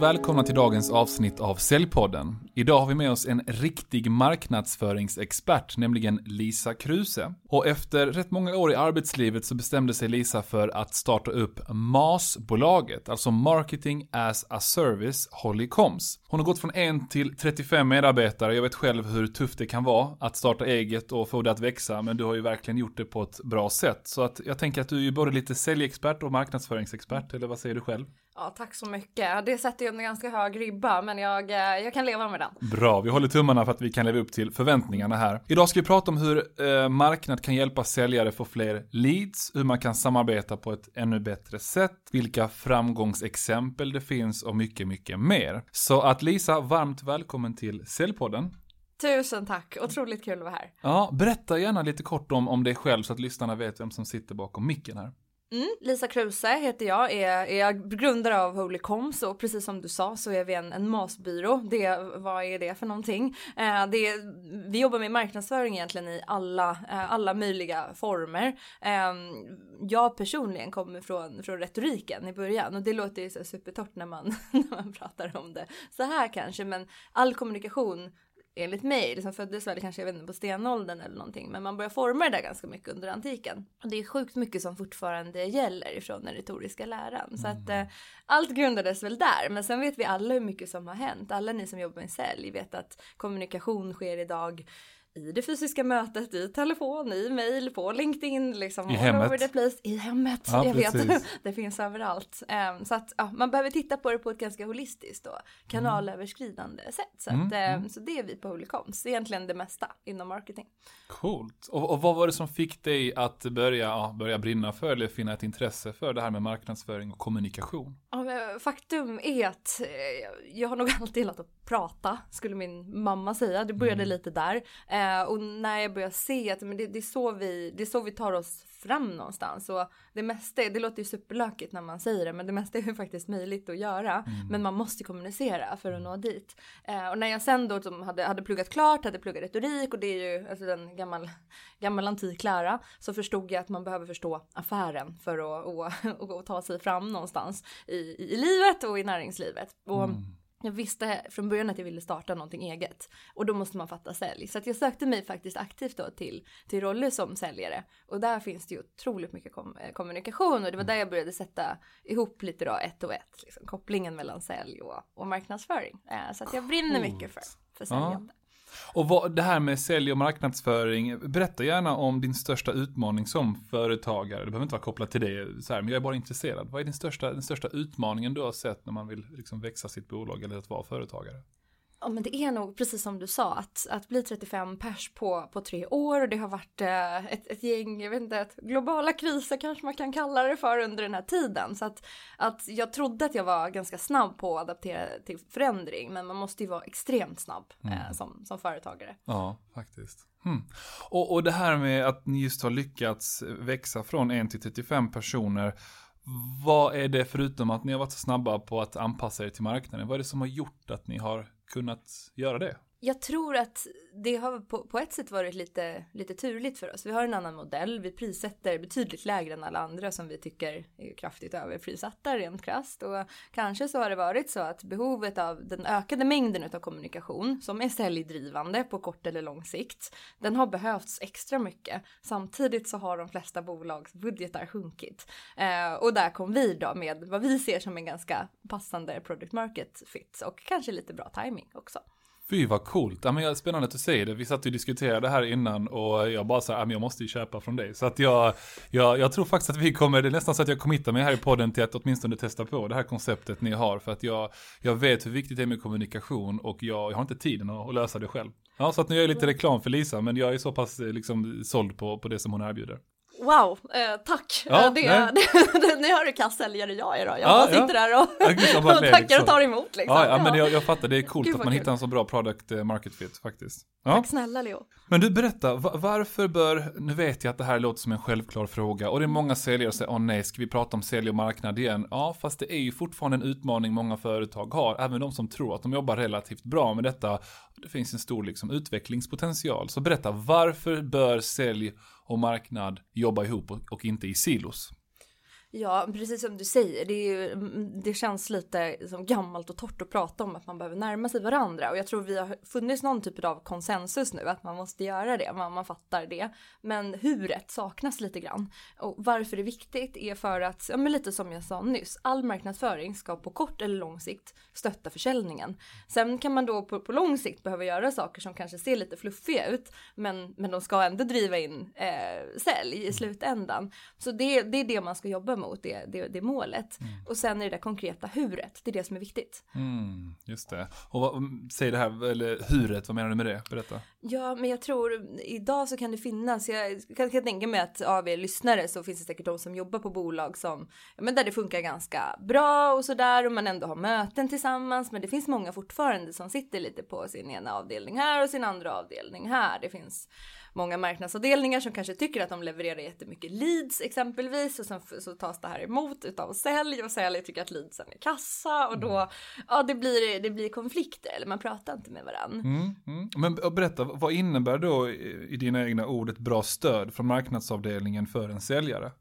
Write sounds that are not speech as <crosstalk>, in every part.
Varmt välkomna till dagens avsnitt av Säljpodden. Idag har vi med oss en riktig marknadsföringsexpert, nämligen Lisa Kruse. Och efter rätt många år i arbetslivet så bestämde sig Lisa för att starta upp MAS-bolaget, alltså Marketing as a Service Hollycoms. Hon har gått från 1 till 35 medarbetare, jag vet själv hur tufft det kan vara att starta eget och få det att växa, men du har ju verkligen gjort det på ett bra sätt. Så att jag tänker att du är ju både lite säljexpert och marknadsföringsexpert, eller vad säger du själv? Ja, tack så mycket. Det sätter ju en ganska hög ribba, men jag, eh, jag kan leva med den. Bra, vi håller tummarna för att vi kan leva upp till förväntningarna här. Idag ska vi prata om hur eh, marknad kan hjälpa säljare få fler leads, hur man kan samarbeta på ett ännu bättre sätt, vilka framgångsexempel det finns och mycket, mycket mer. Så att Lisa, varmt välkommen till Säljpodden. Tusen tack, otroligt kul att vara här. Ja, berätta gärna lite kort om, om dig själv så att lyssnarna vet vem som sitter bakom micken här. Mm, Lisa Kruse heter jag, är, är grundare av Holycoms och precis som du sa så är vi en, en masbyrå. Det, vad är det för någonting? Eh, det, vi jobbar med marknadsföring egentligen i alla, eh, alla möjliga former. Eh, jag personligen kommer från, från retoriken i början och det låter ju så supertorrt när man, <laughs> när man pratar om det så här kanske men all kommunikation enligt mig, liksom föddes väl kanske jag vet inte, på stenåldern eller någonting, men man börjar forma det där ganska mycket under antiken. Och det är sjukt mycket som fortfarande gäller ifrån den retoriska läran. Mm. Så att eh, allt grundades väl där, men sen vet vi alla hur mycket som har hänt. Alla ni som jobbar med sälj vet att kommunikation sker idag i det fysiska mötet, i telefon, i mail, på LinkedIn, liksom. I hemmet. Place, I hemmet, ja, jag vet. <laughs> det finns överallt. Um, så att ja, man behöver titta på det på ett ganska holistiskt och kanalöverskridande mm. sätt. Så, att, mm. um, så det är vi på Holycoms, egentligen det mesta inom marketing. Coolt. Och, och vad var det som fick dig att börja, ja, börja brinna för eller finna ett intresse för det här med marknadsföring och kommunikation? Ja, faktum är att eh, jag har nog <laughs> alltid gillat att prata, skulle min mamma säga. Det började mm. lite där. Eh, och när jag började se att men det, det, är så vi, det är så vi tar oss fram någonstans. Och det mesta, det låter ju superlökigt när man säger det, men det mesta är ju faktiskt möjligt att göra. Mm. Men man måste kommunicera för att nå dit. Eh, och när jag sen då som hade, hade pluggat klart, hade pluggat retorik och det är ju alltså den gammal, gammal antik lära, så förstod jag att man behöver förstå affären för att och, <laughs> och, och ta sig fram någonstans i, i, i livet och i näringslivet. Och, mm jag visste från början att jag ville starta någonting eget och då måste man fatta sälj. Så jag sökte mig faktiskt aktivt då till, till roller som säljare och där finns det ju otroligt mycket kom, eh, kommunikation och det var där jag började sätta ihop lite då ett och ett, liksom, kopplingen mellan sälj och, och marknadsföring. Eh, så att jag brinner mycket för, för säljande. Och vad, det här med sälj och marknadsföring, berätta gärna om din största utmaning som företagare. Det behöver inte vara kopplat till det, så här, men jag är bara intresserad. Vad är din största, den största utmaningen du har sett när man vill liksom växa sitt bolag eller att vara företagare? Ja men det är nog precis som du sa att, att bli 35 pers på, på tre år och det har varit eh, ett, ett gäng, jag vet inte, ett globala kriser kanske man kan kalla det för under den här tiden. Så att, att jag trodde att jag var ganska snabb på att adaptera till förändring men man måste ju vara extremt snabb eh, mm. som, som företagare. Ja, faktiskt. Hmm. Och, och det här med att ni just har lyckats växa från 1 till 35 personer vad är det förutom att ni har varit så snabba på att anpassa er till marknaden? Vad är det som har gjort att ni har kunnat göra det? Jag tror att det har på, på, ett sätt varit lite, lite turligt för oss. Vi har en annan modell. Vi prissätter betydligt lägre än alla andra som vi tycker är kraftigt överprissatta rent krasst. Och kanske så har det varit så att behovet av den ökade mängden av kommunikation som är säljdrivande på kort eller lång sikt. Den har behövts extra mycket. Samtidigt så har de flesta bolags budgetar sjunkit. Eh, och där kom vi då med vad vi ser som en ganska passande product market fit och kanske lite bra timing också. Fy vad coolt, ja, men spännande att du säger det. Vi satt och diskuterade det här innan och jag bara sa, ja, men jag måste ju köpa från dig. Så att jag, jag, jag tror faktiskt att vi kommer, det är nästan så att jag committar mig här i podden till att åtminstone testa på det här konceptet ni har. För att jag, jag vet hur viktigt det är med kommunikation och jag, jag har inte tiden att, att lösa det själv. Ja, så att nu gör jag lite reklam för Lisa, men jag är så pass eh, liksom såld på, på det som hon erbjuder. Wow, eh, tack. Ja, eh, det, <laughs> det, det, ni hör hur kass säljare jag är då. Jag ja, bara sitter ja. där och, ja, <laughs> och tackar liksom. och tar emot liksom. Ja, ja men jag, jag fattar, det är coolt Gud, att man kul. hittar en så bra product eh, market fit faktiskt. Tack snälla Leo. Men du berätta, varför bör, nu vet jag att det här låter som en självklar fråga och det är många säljare som säger, åh nej, ska vi prata om sälj och marknad igen? Ja, fast det är ju fortfarande en utmaning många företag har, även de som tror att de jobbar relativt bra med detta. Det finns en stor liksom, utvecklingspotential. Så berätta, varför bör sälj och marknad jobba ihop och, och inte i silos? Ja, precis som du säger, det, ju, mm, mm, det, känns lite som gammalt och torrt att prata om att man behöver närma sig varandra och jag tror vi har funnits någon typ av konsensus nu att man måste göra det, man, man fattar det. Men huret saknas lite grann och varför det är viktigt är för att, ja men lite som jag sa nyss, all marknadsföring ska på kort eller lång sikt stötta försäljningen. Sen kan man då på, på lång sikt behöva göra saker som kanske ser lite fluffiga ut, men, men de ska ändå driva in eh, sälj i slutändan. Så det, det är det man ska jobba mot det, det, det målet. Mm. Och sen är det där konkreta huret, det är det som är viktigt. Mm, just det. Och vad, säg det här, eller huret, vad menar du med det? Berätta. Ja, men jag tror idag så kan det finnas, jag kan, kan tänka mig att av er lyssnare så finns det säkert de som jobbar på bolag som, men där det funkar ganska bra och sådär och man ändå har möten tillsammans. Men det finns många fortfarande som sitter lite på sin ena avdelning här och sin andra avdelning här. Det finns många marknadsavdelningar som kanske tycker att de levererar jättemycket leads exempelvis och sen så tas det här emot utav sälj och sälj tycker att leadsen är kassa och då, mm. ja det blir, det blir konflikter eller man pratar inte med varandra. Mm, mm. Men berätta, vad innebär då i dina egna ord ett bra stöd från marknadsavdelningen för en säljare?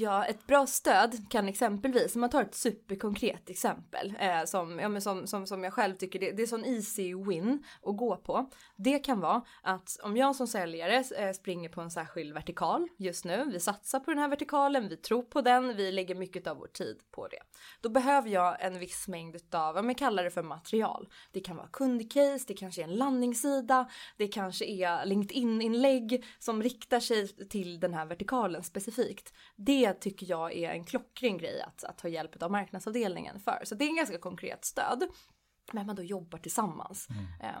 Ja, ett bra stöd kan exempelvis, om man tar ett superkonkret exempel eh, som, ja, men som, som, som jag själv tycker det, det är sån easy win att gå på. Det kan vara att om jag som säljare eh, springer på en särskild vertikal just nu, vi satsar på den här vertikalen, vi tror på den, vi lägger mycket av vår tid på det. Då behöver jag en viss mängd utav, vad man kallar det för material. Det kan vara kundcase, det kanske är en landningssida, det kanske är LinkedIn-inlägg som riktar sig till den här vertikalen specifikt. Det det tycker jag är en klockren grej att, att ta hjälp av marknadsavdelningen för. Så det är en ganska konkret stöd. Men man då jobbar tillsammans. Mm. Eh.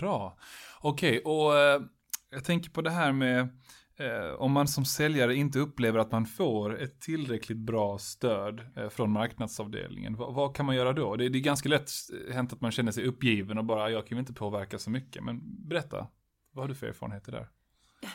Bra. Okej, okay, och eh, jag tänker på det här med eh, om man som säljare inte upplever att man får ett tillräckligt bra stöd eh, från marknadsavdelningen. vad, vad kan man göra då? Det, det, är ganska lätt hänt att man känner sig uppgiven och bara jag kan ju inte påverka så mycket. Men berätta, vad har du för erfarenheter där?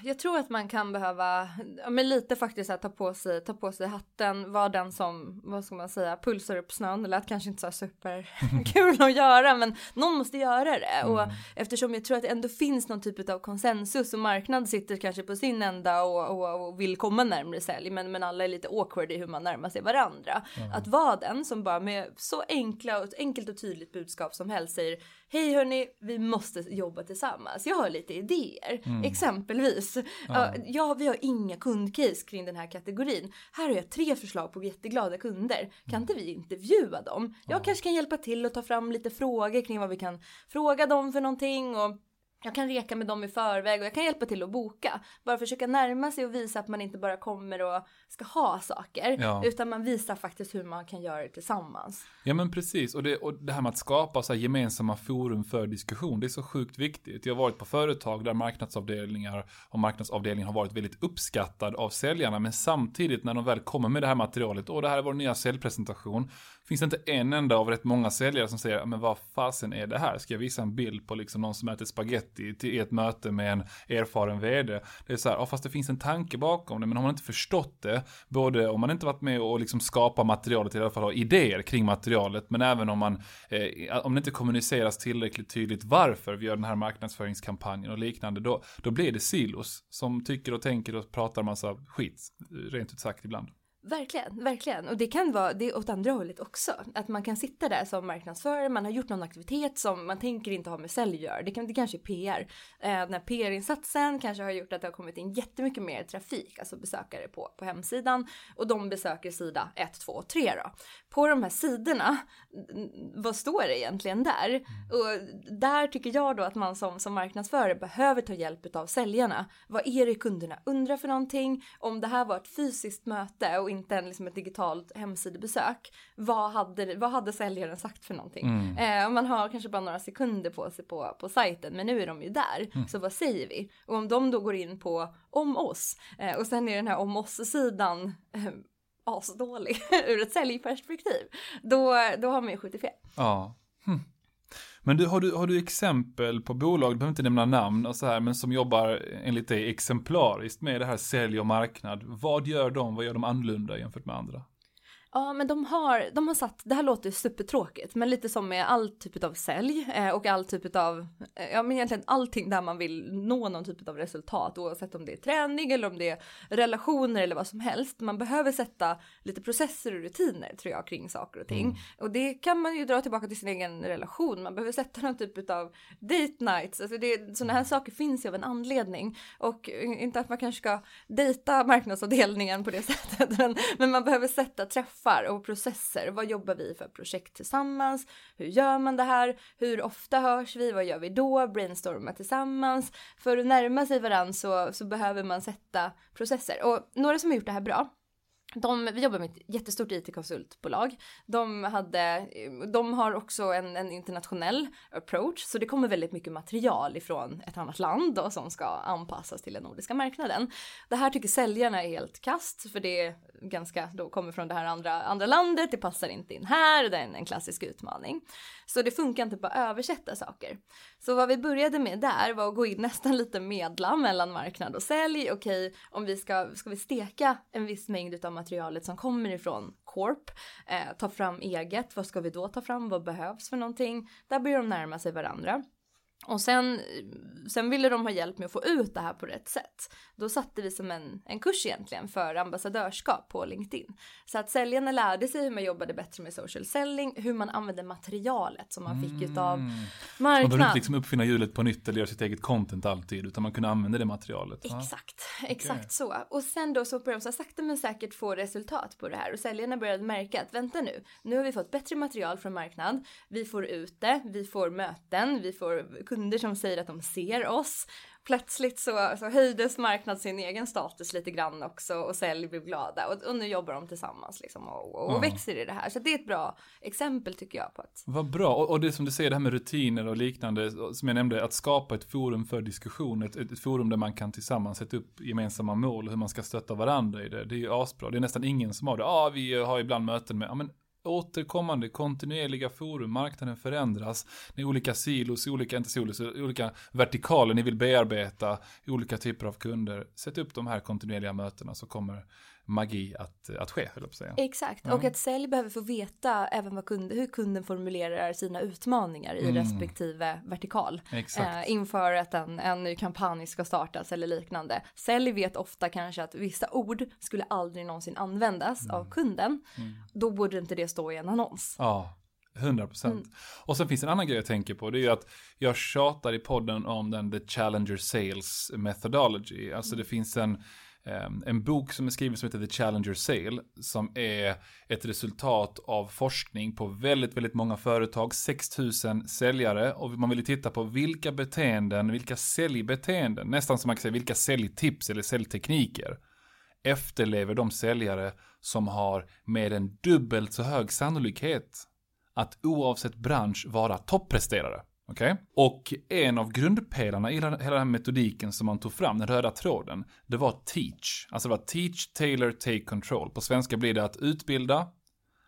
Jag tror att man kan behöva, men lite faktiskt här, ta, på sig, ta på sig hatten, vara den som, vad ska man säga, pulsar upp snön. Det lät kanske inte så superkul att göra, men någon måste göra det. Mm. Och eftersom jag tror att det ändå finns någon typ av konsensus och marknad sitter kanske på sin ända och, och, och vill komma närmare sälj, men, men alla är lite awkward i hur man närmar sig varandra. Mm. Att vara den som bara med så enkla och enkelt och tydligt budskap som helst säger Hej hörni, vi måste jobba tillsammans. Jag har lite idéer. Mm. Exempelvis. Ja. ja, vi har inga kundcase kring den här kategorin. Här har jag tre förslag på jätteglada kunder. Kan mm. inte vi intervjua dem? Jag ja. kanske kan hjälpa till och ta fram lite frågor kring vad vi kan fråga dem för någonting. Och jag kan reka med dem i förväg och jag kan hjälpa till att boka. Bara försöka närma sig och visa att man inte bara kommer och ska ha saker. Ja. Utan man visar faktiskt hur man kan göra det tillsammans. Ja men precis. Och det, och det här med att skapa så gemensamma forum för diskussion. Det är så sjukt viktigt. Jag har varit på företag där marknadsavdelningar och marknadsavdelningen har varit väldigt uppskattad av säljarna. Men samtidigt när de väl kommer med det här materialet. Och det här är vår nya säljpresentation finns det inte en enda av rätt många säljare som säger, men vad fasen är det här? Ska jag visa en bild på liksom någon som äter spaghetti till ett möte med en erfaren vd? Det är så här, ja fast det finns en tanke bakom det, men har man inte förstått det, både om man inte varit med och liksom skapa materialet, i alla fall ha idéer kring materialet, men även om man, eh, om det inte kommuniceras tillräckligt tydligt varför vi gör den här marknadsföringskampanjen och liknande, då, då blir det silos som tycker och tänker och pratar massa skit, rent ut sagt ibland. Verkligen, verkligen. Och det kan vara det åt andra hållet också. Att man kan sitta där som marknadsförare, man har gjort någon aktivitet som man tänker inte ha med sälj att göra. Det, kan, det kanske är PR. Eh, den här PR-insatsen kanske har gjort att det har kommit in jättemycket mer trafik, alltså besökare på, på hemsidan. Och de besöker sida 1, 2 och 3 då. På de här sidorna, vad står det egentligen där? Mm. Och där tycker jag då att man som, som marknadsförare behöver ta hjälp av säljarna. Vad är det kunderna undrar för någonting? Om det här var ett fysiskt möte och inte en, liksom ett digitalt hemsidebesök. Vad hade, vad hade säljaren sagt för någonting? Mm. Eh, man har kanske bara några sekunder på sig på, på sajten men nu är de ju där. Mm. Så vad säger vi? Och om de då går in på om oss eh, och sen är den här om oss-sidan eh, asdålig <laughs> ur ett säljperspektiv. Då, då har man ju skjutit fel. Ja. Hm. Men du, har, du, har du exempel på bolag, du behöver inte nämna namn och så här, men som jobbar enligt dig exemplariskt med det här sälj och marknad. Vad gör de, vad gör de annorlunda jämfört med andra? Ja, men de har, de har satt, det här låter supertråkigt, men lite som med all typ av sälj eh, och all typ av, eh, ja men egentligen allting där man vill nå någon typ av resultat, oavsett om det är träning eller om det är relationer eller vad som helst. Man behöver sätta lite processer och rutiner tror jag kring saker och ting. Mm. Och det kan man ju dra tillbaka till sin egen relation. Man behöver sätta någon typ av date nights, alltså det, sådana här saker finns ju av en anledning. Och inte att man kanske ska dejta marknadsavdelningen på det <laughs> sättet, men, men man behöver sätta träffar träffar och processer. Vad jobbar vi för projekt tillsammans? Hur gör man det här? Hur ofta hörs vi? Vad gör vi då? Brainstorma tillsammans. För att närma sig varandra så, så behöver man sätta processer. Och några som har gjort det här bra de, vi jobbar med ett jättestort IT-konsultbolag. De, hade, de har också en, en, internationell approach, så det kommer väldigt mycket material ifrån ett annat land då, som ska anpassas till den nordiska marknaden. Det här tycker säljarna är helt kast, för det är ganska, då kommer från det här andra, andra landet, det passar inte in här, det är en, en klassisk utmaning. Så det funkar inte bara att översätta saker. Så vad vi började med där var att gå in nästan lite medla mellan marknad och sälj. Okej, om vi ska, ska vi steka en viss mängd av materialet som kommer ifrån Corp, eh, ta fram eget, vad ska vi då ta fram, vad behövs för någonting? Där börjar de närma sig varandra. Och sen, sen ville de ha hjälp med att få ut det här på rätt sätt. Då satte vi som en, en kurs egentligen för ambassadörskap på LinkedIn. Så att säljarna lärde sig hur man jobbade bättre med social selling, hur man använde materialet som man fick mm. utav marknad. Man behöver inte liksom uppfinna hjulet på nytt eller göra sitt eget content alltid, utan man kunde använda det materialet. Exakt, exakt okay. så. Och sen då så började de så sakta men säkert få resultat på det här och säljarna började märka att vänta nu, nu har vi fått bättre material från marknad, vi får ut det, vi får möten, vi får kunder som säger att de ser oss. Plötsligt så, så höjdes marknad sin egen status lite grann också och sälj blev glada och, och nu jobbar de tillsammans liksom och, och, och mm. växer i det här. Så det är ett bra exempel tycker jag på att. Vad bra och, och det som du säger det här med rutiner och liknande som jag nämnde att skapa ett forum för diskussion, ett, ett, forum där man kan tillsammans sätta upp gemensamma mål och hur man ska stötta varandra i det. Det är ju asbra. Det är nästan ingen som har det. Ja, ah, vi har ibland möten med, ja men återkommande kontinuerliga forum, marknaden förändras, det är olika silos, olika, inte silos, olika vertikaler ni vill bearbeta, olika typer av kunder. Sätt upp de här kontinuerliga mötena så kommer magi att, att ske, höll jag säga. Exakt, ja. och att sälj behöver få veta även kunden, hur kunden formulerar sina utmaningar i mm. respektive vertikal. Eh, inför att en, en ny kampanj ska startas eller liknande. Sälj vet ofta kanske att vissa ord skulle aldrig någonsin användas mm. av kunden. Mm. Då borde inte det stå i en annons. Ja. 100 procent. Mm. Och sen finns en annan grej jag tänker på. Det är ju att jag tjatar i podden om den The Challenger Sales Methodology. Alltså det finns en Ehm, en bok som är skriven som heter The Challenger Sale, som är ett resultat av forskning på väldigt, väldigt många företag, 6000 säljare, och man vill titta på vilka beteenden, vilka säljbeteenden, nästan som man kan säga vilka säljtips eller säljtekniker, efterlever de säljare som har mer än dubbelt så hög sannolikhet att oavsett bransch vara toppresterare. Okay? Och en av grundpelarna i hela, den här metodiken som man tog fram, den röda tråden, det var teach. Alltså det var teach, tailor, take control. På svenska blir det att utbilda,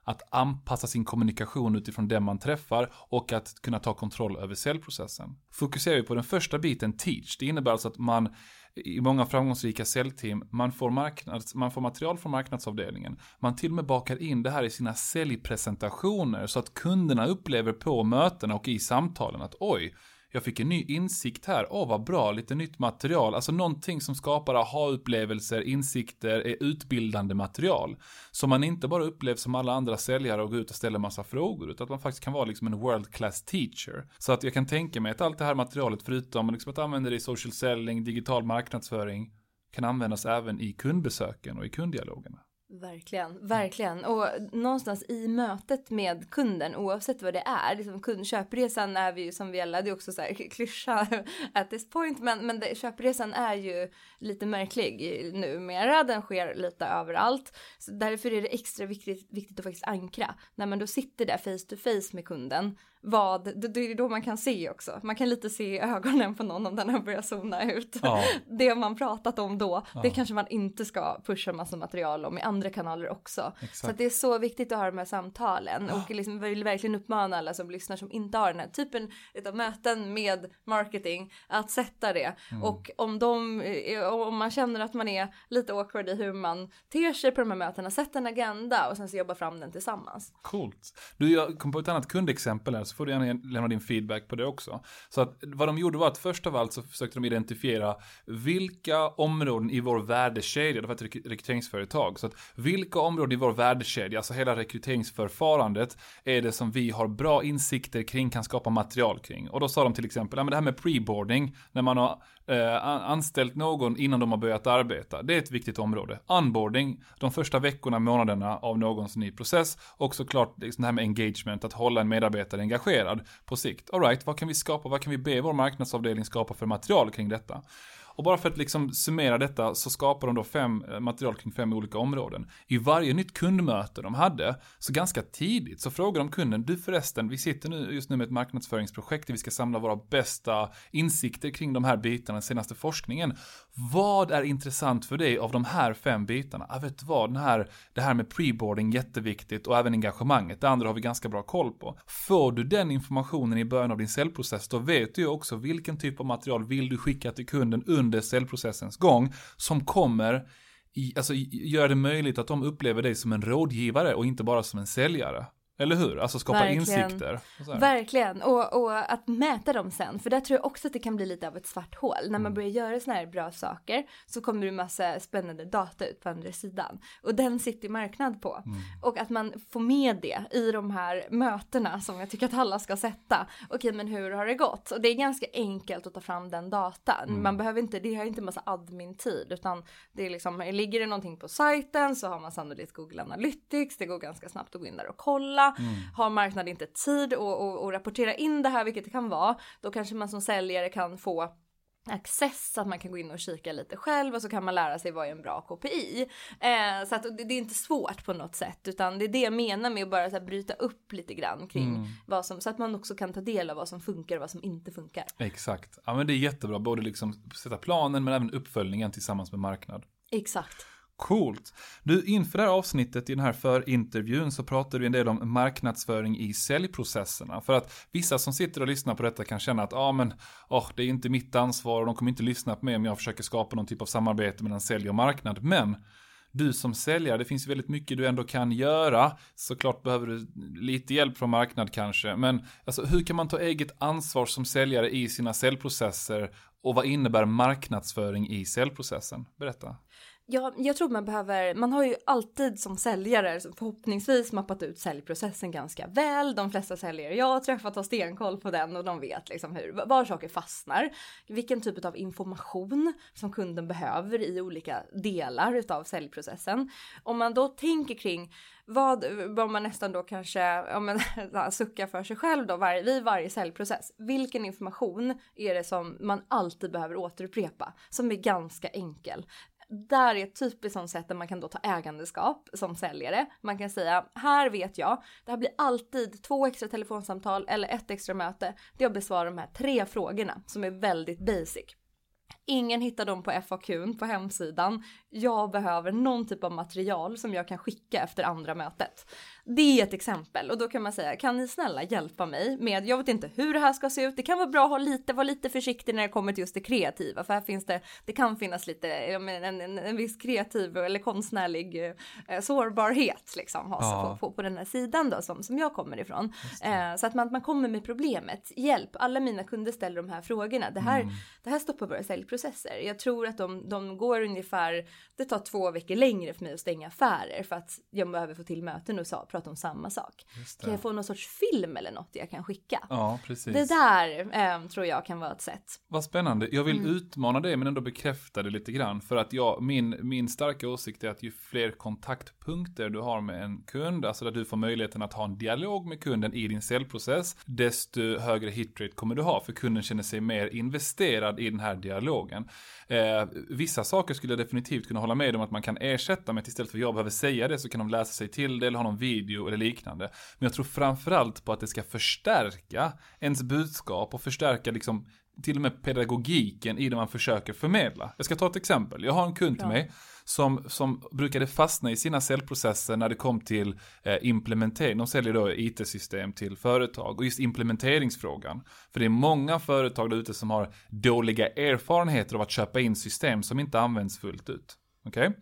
att anpassa sin kommunikation utifrån den man träffar och att kunna ta kontroll över säljprocessen. Fokuserar vi på den första biten, teach, det innebär alltså att man i många framgångsrika säljteam, man får, marknads, man får material från marknadsavdelningen. Man till och med bakar in det här i sina säljpresentationer så att kunderna upplever på mötena och i samtalen att oj, jag fick en ny insikt här. Åh, vad bra, lite nytt material. Alltså någonting som skapar aha-upplevelser, insikter, är utbildande material. Som man inte bara upplevs som alla andra säljare och går ut och ställer massa frågor, utan att man faktiskt kan vara liksom en world class teacher. Så att jag kan tänka mig att allt det här materialet, förutom liksom att använda det i social selling, digital marknadsföring, kan användas även i kundbesöken och i kunddialogerna. Verkligen, verkligen. Och någonstans i mötet med kunden, oavsett vad det är, liksom kundköpresan är vi ju som vi alla, det är också så här <laughs> klyscha at this point, men, men det, köpresan är ju lite märklig numera, den sker lite överallt. Så därför är det extra viktigt, viktigt att faktiskt ankra. När man då sitter där face to face med kunden, vad, det, det är då man kan se också. Man kan lite se i ögonen på någon om den har börjat zona ut. Ja. <laughs> Det man pratat om då, det Ja. kanske man inte ska pusha massa material om i andra kanaler också. Så Exakt. att det är så viktigt att ha de här samtalen och liksom vill verkligen uppmana alla som lyssnar som inte har den här typen av möten med marketing att sätta det. Mm. Och om de, eh, om man känner att man är lite awkward i hur man ter sig på de här mötena, sätt en agenda och sen så jobba fram den tillsammans. Coolt. Du, jag kom på ett annat kundexempel här, så får du gärna lämna din feedback på det också. Så att vad de gjorde var att först av allt så försökte de identifiera vilka områden i vår värdekedja, det var ett rekryteringsföretag, så att vilka områden i vår värdekedja, alltså hela rekryteringsförfarandet, är det som vi har bra insikter kring, kan skapa material kring. Och då sa de till exempel, ja men det här med preboarding, när man har eh, anställt någon innan de har börjat arbeta, det är ett viktigt område. Onboarding, de första veckorna, månaderna av någons ny process och såklart liksom det här med engagement, att hålla en medarbetare engagerad på sikt. All right, vad kan vi skapa, vad kan vi be vår marknadsavdelning skapa för material kring detta? Och bara för att liksom summera detta så skapar de då fem eh, material kring fem olika områden. I varje nytt kundmöte de hade, så ganska tidigt, så frågar de kunden, du förresten, vi sitter nu just nu med ett marknadsföringsprojekt där vi ska samla våra bästa insikter kring de här bitarna, den senaste forskningen. Vad är intressant för dig av de här fem bitarna? Jag vet du vad, den här, det här med preboarding jätteviktigt och även engagemanget, det andra har vi ganska bra koll på. Får du den informationen i början av din säljprocess, då vet du ju också vilken typ av material vill du skicka till kunden under säljprocessens gång som kommer i, alltså, göra det möjligt att de upplever dig som en rådgivare och inte bara som en säljare. Eller hur? Alltså skapa Verkligen. insikter. och. Verkligen, och, och att mäta dem sen, för där tror jag också att det kan bli lite av ett svart hål. När Mm. man börjar göra såna här bra saker så kommer det massa spännande data ut på andra sidan. Och den sitter marknad på. Mm. Och att man får med det i de här mötena som jag tycker att alla ska sätta. Okej, men hur har det gått? Och det är ganska enkelt att ta fram den datan. Mm. Man behöver inte, det har inte massa admin-tid, utan det är liksom, ligger det någonting på sajten så har man sannolikt Google Analytics, det går ganska snabbt att gå in där och kolla. Har marknaden inte tid att rapportera in det här, vilket det kan vara, då kanske man som säljare kan få access så att man kan gå in och kika lite själv och så kan man lära sig vad är en bra KPI. Eh, så att det, det är inte svårt på något sätt utan det är det jag menar med att bara så här bryta upp lite grann kring vad som så att man också kan ta del av vad som funkar och vad som inte funkar. Exakt. Ja men det är jättebra, både liksom sätta planen men även uppföljningen tillsammans med marknad. Exakt. Coolt. Du, inför det här avsnittet i den här förintervjun så pratar vi en del om marknadsföring i säljprocesserna. För att vissa som sitter och lyssnar på detta kan känna att, ja ah, men, oh, det är inte mitt ansvar och de kommer inte lyssna på mig om jag försöker skapa någon typ av samarbete mellan sälj och marknad. Men du som säljare, det finns väldigt mycket du ändå kan göra. Såklart behöver du lite hjälp från marknad kanske. Men alltså, hur kan man ta eget ansvar som säljare i sina säljprocesser? Och vad innebär marknadsföring i säljprocessen? Berätta. Ja, jag tror man behöver, man har ju alltid som säljare förhoppningsvis mappat ut säljprocessen ganska väl. De flesta säljare jag har träffat har stenkoll på den och de vet liksom hur, var saker fastnar. Vilken typ av information som kunden behöver i olika delar utav säljprocessen. Om man då tänker kring vad, vad man nästan då kanske ja, men, <laughs> suckar för sig själv då var, vid varje säljprocess. Vilken information är det som man alltid behöver återupprepa? Som är ganska enkel där är ett typiskt sånt sätt där man kan då ta ägandeskap som säljare. Man kan säga, här vet jag, det här blir alltid två extra telefonsamtal eller ett extra möte. Det är att besvara de här tre frågorna som är väldigt basic. Ingen hittar dem på FAQn på hemsidan. Jag behöver någon typ av material som jag kan skicka efter andra mötet. Det är ett exempel och då kan man säga kan ni snälla hjälpa mig med, jag vet inte hur det här ska se ut. Det kan vara bra att ha lite, vara lite försiktig när det kommer till just det kreativa för här finns det, det kan finnas lite, en, en, en viss kreativ eller konstnärlig eh, sårbarhet liksom ha, Ja. på, på, på den här sidan då som, som jag kommer ifrån. Eh, så att man, man kommer med problemet, hjälp, alla mina kunder ställer de här frågorna. Det här, det här stoppar våra säljprocesser. Jag tror att de, de går ungefär, det tar två veckor längre för mig att stänga affärer för att jag behöver få till möten och sa, prata om samma sak. Kan jag få någon sorts film eller något jag kan skicka? Ja, precis. Det där eh, tror jag kan vara ett sätt. Vad spännande. Jag vill Mm. utmana det men ändå bekräfta det lite grann. För att jag, min, min starka åsikt är att ju fler kontaktpunkter du har med en kund, alltså där du får möjligheten att ha en dialog med kunden i din säljprocess, desto högre hitrate kommer du ha. För kunden känner sig mer investerad i den här dialogen. Eh, vissa saker skulle jag definitivt kunna hålla med om att man kan ersätta med att istället för att jag behöver säga det så kan de läsa sig till det eller ha någon video video eller liknande. Men jag tror framförallt på att det ska förstärka ens budskap och förstärka liksom till och med pedagogiken i det man försöker förmedla. Jag ska ta ett exempel. Jag har en kund till mig som, som brukade fastna i sina säljprocesser när det kom till eh, implementering. De säljer då IT-system till företag och just implementeringsfrågan. För det är många företag där ute som har dåliga erfarenheter av att köpa in system som inte används fullt ut. Okej? Okay?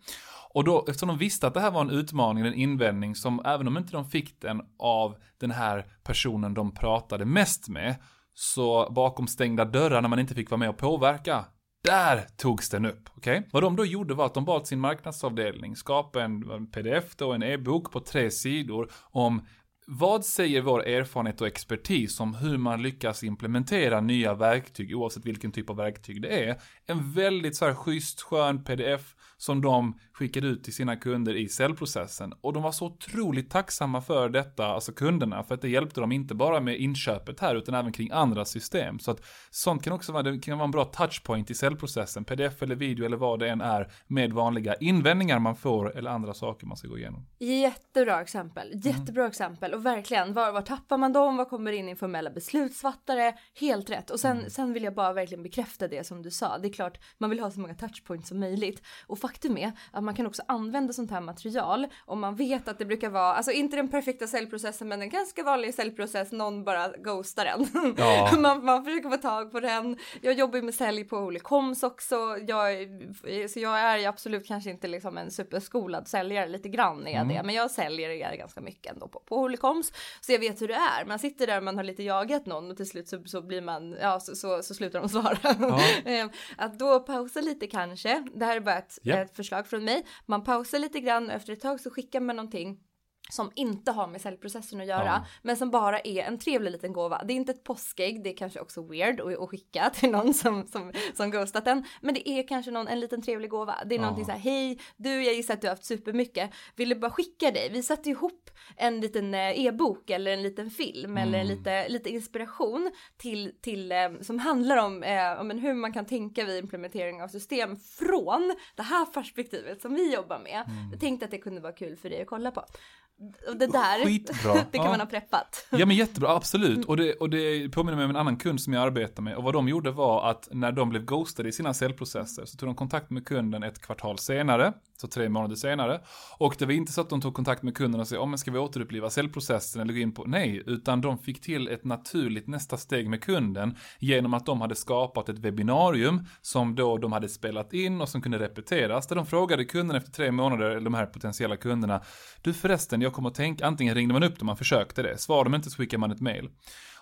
Och då, eftersom de visste att det här var en utmaning, en invändning som även om inte de fick den av den här personen de pratade mest med, så bakom stängda dörrar när man inte fick vara med och påverka, där togs den upp. Okej? Okay? Vad de då gjorde var att de bad sin marknadsavdelning skapa en pdf och en e-bok på tre sidor om vad säger vår erfarenhet och expertis om hur man lyckas implementera nya verktyg oavsett vilken typ av verktyg det är? En väldigt så här schysst, skön pdf som de skickade ut till sina kunder i säljprocessen. Och de var så otroligt tacksamma för detta, alltså kunderna, för att det hjälpte dem inte bara med inköpet här utan även kring andra system. Så att sånt kan också vara, det kan vara en bra touchpoint i säljprocessen, pdf eller video eller vad det än är, med vanliga invändningar man får eller andra saker man ska gå igenom. Jättebra exempel, jättebra mm. exempel och verkligen, var, var tappar man dem, vad kommer in informella beslutsfattare, helt rätt. Och sen, mm. sen vill jag bara verkligen bekräfta det som du sa, det är klart man vill ha så många touchpoints som möjligt. Och faktum är att man kan också använda sånt här material om man vet att det brukar vara, alltså inte den perfekta säljprocessen men en ganska vanlig säljprocess, någon bara ghostar en. Ja. <laughs> man, man försöker få tag på den. Jag jobbar ju med sälj på Olikoms också. Jag, så jag är absolut kanske inte liksom en superskolad säljare, lite grann är jag mm. det, men jag säljer ganska mycket ändå på, på Olicoms. Så jag vet hur det är. Man sitter där och man har lite jagat någon och till slut så, så blir man, ja så, så, så slutar de svara. Ja. <laughs> Ehm, att då pausa lite kanske. Det här är bara ett, yeah. ett förslag från mig. Man pausar lite grann och efter ett tag så skickar man någonting som inte har med säljprocessen att göra, ja. men som bara är en trevlig liten gåva. Det är inte ett påskägg, det är kanske också weird att, skicka <laughs> till någon som, som, som ghostat en, men det är kanske någon, en liten trevlig gåva. Det är ja. någonting så här, hej, du, jag gissar att du har haft supermycket, vill du bara skicka dig? Vi satte ihop en liten eh, e-bok eller en liten film mm. eller lite, lite inspiration till, till eh, som handlar om, eh, om hur man kan tänka vid implementering av system från det här perspektivet som vi jobbar med. Mm. Jag tänkte att det kunde vara kul för dig att kolla på det där, Skitbra. <laughs> det kan ja. man ha preppat. Ja men jättebra, absolut. Och det, och det påminner mig om en annan kund som jag arbetar med. Och vad de gjorde var att när de blev ghostade i sina säljprocesser så tog de kontakt med kunden ett kvartal senare, så tre månader senare. Och det var inte så att de tog kontakt med kunden och sa, ja oh, men ska vi återuppliva säljprocessen eller gå in på, nej, utan de fick till ett naturligt nästa steg med kunden genom att de hade skapat ett webbinarium som då de hade spelat in och som kunde repeteras, där de frågade kunden efter tre månader, de här potentiella kunderna, du förresten, jag kommer att tänka, antingen ringde man upp dem, man försökte det, svarade de inte så skickade man ett mail.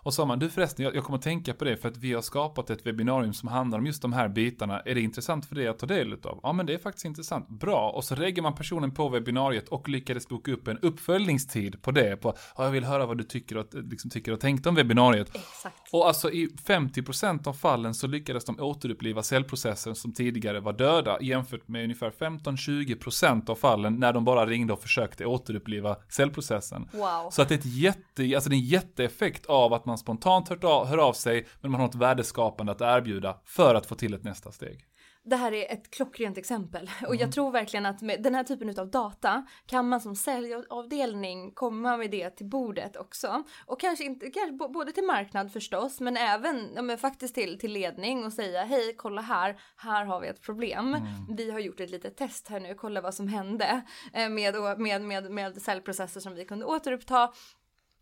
Och sa man, du förresten, jag, jag kommer att tänka på det för att vi har skapat ett webbinarium som handlar om just de här bitarna. Är det intressant för dig att ta del av? Ja, men det är faktiskt intressant. Bra. Och så reggar man personen på webbinariet och lyckades boka upp en uppföljningstid på det. På, ja, jag vill höra vad du tycker och, liksom, tycker och tänkte om webbinariet. Exakt. Och alltså i 50% av fallen så lyckades de återuppliva cellprocessen som tidigare var döda jämfört med ungefär 15-20% av fallen när de bara ringde och försökte återuppliva cellprocessen. Wow. Så att det är, ett jätte, alltså det är en jätteeffekt av att man spontant hör av, sig, men man har något värdeskapande att erbjuda för att få till ett nästa steg. Det här är ett klockrent exempel och jag mm. tror verkligen att med den här typen av data kan man som säljavdelning komma med det till bordet också. Och kanske inte, kanske både till marknad förstås, men även ja, men faktiskt till, till ledning och säga hej, kolla här, här har vi ett problem. Mm. Vi har gjort ett litet test här nu, kolla vad som hände eh, med, med, med, med säljprocesser som vi kunde återuppta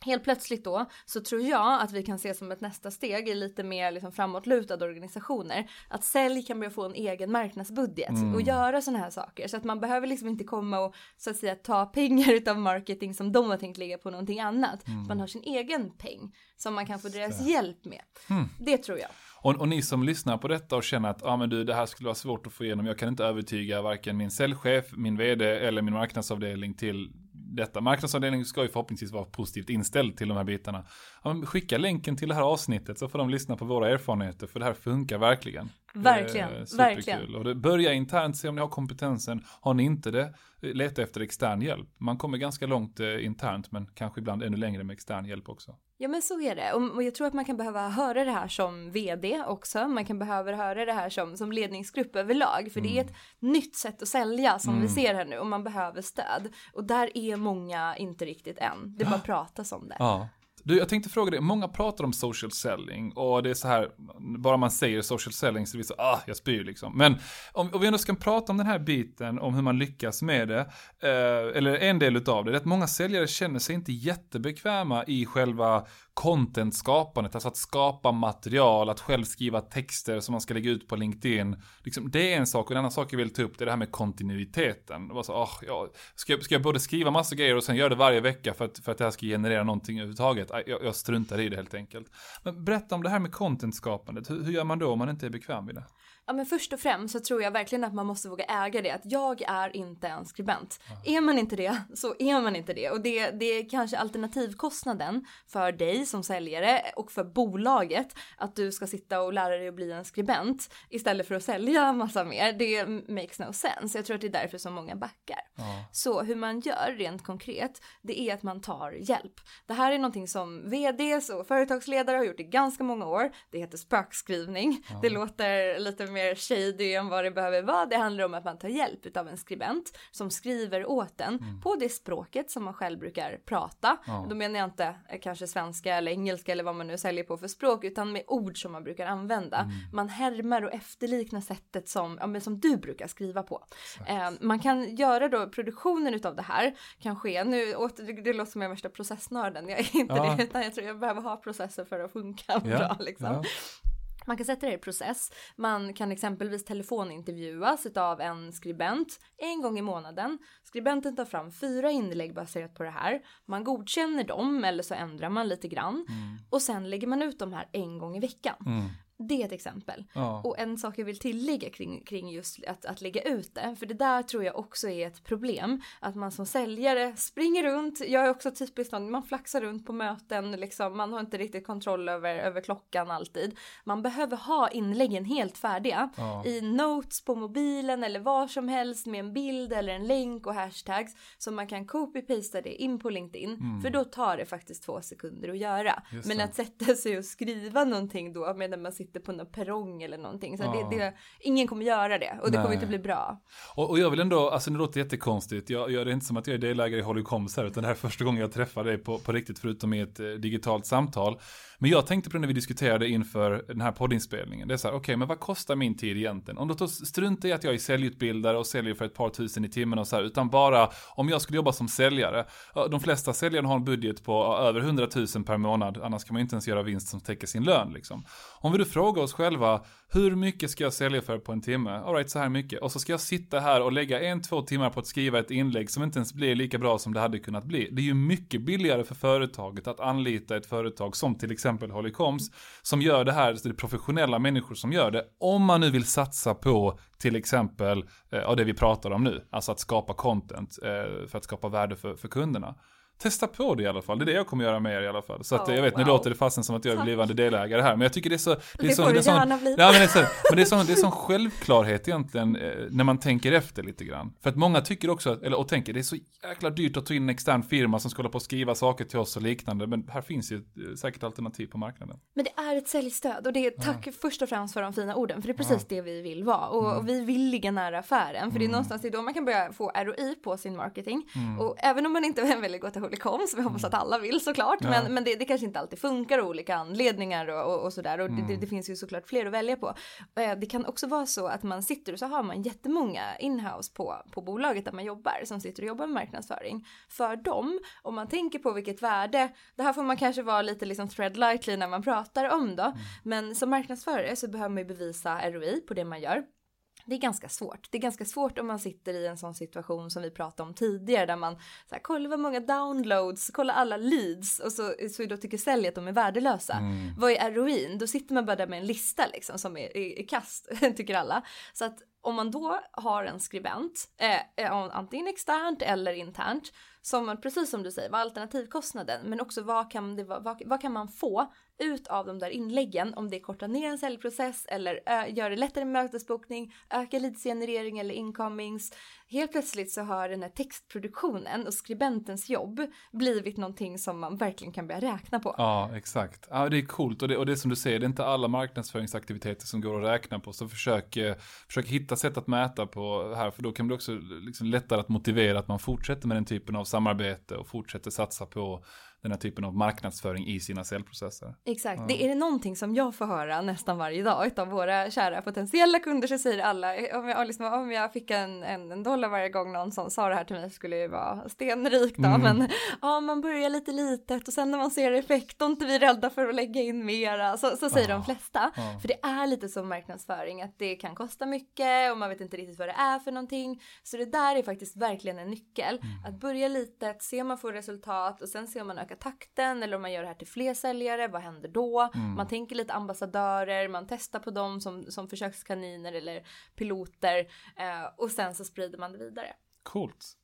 Helt plötsligt då så tror jag att vi kan se som ett nästa steg i lite mer liksom framåtlutade organisationer att sälj kan börja få en egen marknadsbudget mm. och göra sådana här saker så att man behöver liksom inte komma och så att säga ta pengar <laughs> utav marketing som de har tänkt lägga på någonting annat. Mm. Man har sin egen peng som man kan få deras så. hjälp med. Mm. Det tror jag. Och, och, ni som lyssnar på detta och känner att ah, men du, det här skulle vara svårt att få igenom, jag kan inte övertyga varken min säljchef, min vd eller min marknadsavdelning till detta. Marknadsavdelningen ska ju förhoppningsvis vara positivt inställd till de här bitarna. Ja, skicka länken till det här avsnittet så får de lyssna på våra erfarenheter för det här funkar verkligen. Verkligen, verkligen. Och det, börja internt, se om ni har kompetensen. Har ni inte det, leta efter extern hjälp. Man kommer ganska långt eh, internt men kanske ibland ännu längre med extern hjälp också. Ja men så är det och jag tror att man kan behöva höra det här som vd också. Man kan behöva höra det här som, som ledningsgrupp överlag för mm. det är ett nytt sätt att sälja som mm. vi ser här nu och man behöver stöd. Och där är många inte riktigt än. Det bara pratas om det. Ja. Du, jag tänkte fråga dig, många pratar om social selling och det är så här, bara man säger social selling så blir det så, ah, jag spyr liksom. Men om, om vi ändå ska prata om den här biten, om hur man lyckas med det, eh, eller en del utav det, det är att många säljare känner sig inte jättebekväma i själva content-skapandet, alltså att skapa material, att själv skriva texter som man ska lägga ut på LinkedIn. Liksom, det är en sak, och en annan sak jag vill ta upp det är det här med kontinuiteten. Det var så, oh, ja, ska, jag, ska jag både skriva massa grejer och sen göra det varje vecka för att, för att det här ska generera någonting överhuvudtaget? Jag, jag struntar i det helt enkelt. Men berätta om det här med content-skapandet, hur, hur gör man då om man inte är bekväm i det? Ja men först och främst så tror jag verkligen att man måste våga äga det. Att jag är inte en skribent. Ja. Är man inte det så är man inte det. Och det, det är kanske alternativkostnaden för dig som säljare och för bolaget. Att du ska sitta och lära dig att bli en skribent istället för att sälja massa mer. Det makes no sense. Jag tror att det är därför så många backar. Ja. Så hur man gör rent konkret det är att man tar hjälp. Det här är någonting som vds och företagsledare har gjort i ganska många år. Det heter spökskrivning. Ja. Det låter lite mer mer shady än vad det behöver vara. Det handlar om att man tar hjälp av en skribent som skriver åt en mm. på det språket som man själv brukar prata. Ja. Då menar jag inte eh, kanske svenska eller engelska eller vad man nu säljer på för språk utan med ord som man brukar använda. Mm. Man härmar och efterliknar sättet som, ja, som du brukar skriva på. Eh, man kan göra då produktionen utav det här kan ske, nu det, det låter som jag är värsta processnörden, jag är inte ja. det utan jag tror jag behöver ha processer för att funka ja. bra liksom. Man kan sätta det i process. Man kan exempelvis telefonintervjuas av en skribent en gång i månaden. Skribenten tar fram fyra inlägg baserat på det här. Man godkänner dem eller så ändrar man lite grann. Mm. Och sen lägger man ut de här en gång i veckan. Mm. Det är ett exempel. Ja. Och en sak jag vill tillägga kring, kring just att, att lägga ut det, för det där tror jag också är ett problem. Att man som säljare springer runt, jag är också typiskt någon, man flaxar runt på möten, liksom, man har inte riktigt kontroll över, över klockan alltid. Man behöver ha inläggen helt färdiga ja. i notes på mobilen eller var som helst med en bild eller en länk och hashtags så man kan copy-pasta det in på LinkedIn. Mm. För då tar det faktiskt två sekunder att göra. Men att sätta sig och skriva någonting då medan man sitter sitter på någon perrong eller någonting. Så ja. det, det, ingen kommer göra det och det Nej. kommer inte bli bra. Och, och, jag vill ändå, alltså det låter jättekonstigt. Jag gör det inte som att jag är delägare i Hollycoms här, utan det här är första gången jag träffar dig på, på riktigt, förutom i ett eh, digitalt samtal. Men jag tänkte på det när vi diskuterade inför den här poddinspelningen. Det är så här, okej, okay, men vad kostar min tid egentligen? Om då struntar i att jag är säljutbildare och säljer för ett par tusen i timmen och så här, utan bara om jag skulle jobba som säljare. De flesta säljare har en budget på över 100 000 per månad, annars kan man inte ens göra vinst som täcker sin lön liksom. Om vi då Fråga oss själva, hur mycket ska jag sälja för på en timme? Alright, så här mycket. Och så ska jag sitta här och lägga en, två timmar på att skriva ett inlägg som inte ens blir lika bra som det hade kunnat bli. Det är ju mycket billigare för företaget att anlita ett företag som till exempel Holicoms. som gör det här, det är professionella människor som gör det. Om man nu vill satsa på till exempel, eh, det vi pratar om nu, alltså att skapa content eh, för att skapa värde för, för kunderna testa på det i alla fall. Det är det jag kommer göra med er i alla fall. Så att, oh, jag vet, wow. nu låter det fasen som att jag är blivande delägare här. Men jag tycker det är så... Det, är det så, får det sån, gärna bli. Ja, men det är så, men det är sån, det är sån självklarhet egentligen eh, när man tänker efter lite grann. För att många tycker också, eller och tänker, det är så jäkla dyrt att ta in en extern firma som ska hålla på och skriva saker till oss och liknande. Men här finns ju eh, säkert alternativ på marknaden. Men det är ett säljstöd och det är tack ja. först och främst för de fina orden. För det är precis ja. det vi vill vara. Och, mm. och, vi vill ligga nära affären. För mm. det är mm. någonstans det är då man kan börja få ROI på sin marketing. Mm. Och även om man inte vill gå till Holycom, så vi hoppas att alla vill såklart. Ja. Men, men det, det, kanske inte alltid funkar av olika anledningar och, och, och sådär. Och mm. det, det, finns ju såklart fler att välja på. Det kan också vara så att man sitter och så har man jättemånga inhouse på, på bolaget där man jobbar som sitter och jobbar med marknadsföring. För dem, om man tänker på vilket värde, det här får man kanske vara lite liksom thread lightly när man pratar om då. Mm. Men som marknadsförare så behöver man ju bevisa ROI på det man gör det är ganska svårt. Det är ganska svårt om man sitter i en sån situation som vi pratade om tidigare där man så här, kollar vad många downloads, kolla alla leads och så, så då tycker sälj att de är värdelösa. Mm. Vad är ROIn? Då sitter man bara där med en lista liksom som är i, kast, <laughs> tycker alla. Så att om man då har en skribent, eh, eh antingen externt eller internt, som precis som du säger, vad är alternativkostnaden? Men också vad kan, det, vad, vad kan man få ut av de där inläggen om det kortar ner en säljprocess eller gör det lättare med mötesbokning, ökar leadsgenerering eller incomings. Helt plötsligt så har den här textproduktionen och skribentens jobb blivit någonting som man verkligen kan börja räkna på. Ja, exakt. Ja, det är coolt och det, och det är som du säger, det är inte alla marknadsföringsaktiviteter som går att räkna på. Så försök, eh, försök hitta sätt att mäta på här, för då kan det också liksom lättare att motivera att man fortsätter med den typen av samarbete och fortsätter satsa på den här typen av marknadsföring i sina säljprocesser. Exakt, ja. det är det någonting som jag får höra nästan varje dag av våra kära potentiella kunder så säger alla om jag, liksom, om jag fick en, en, en, dollar varje gång någon som sa det här till mig skulle det vara stenrik då mm. men ja man börjar lite litet och sen när man ser effekt då är inte vi rädda för att lägga in mera så, så säger ah, de flesta ah. för det är lite som marknadsföring att det kan kosta mycket och man vet inte riktigt vad det är för någonting så det där är faktiskt verkligen en nyckel mm. att börja litet se om man får resultat och sen se om man öka takten eller om man gör det här till fler säljare, vad händer då? Mm. Man tänker lite ambassadörer, man testar på dem som, som försökskaniner eller piloter eh, och sen så sprider man det vidare. Coolt.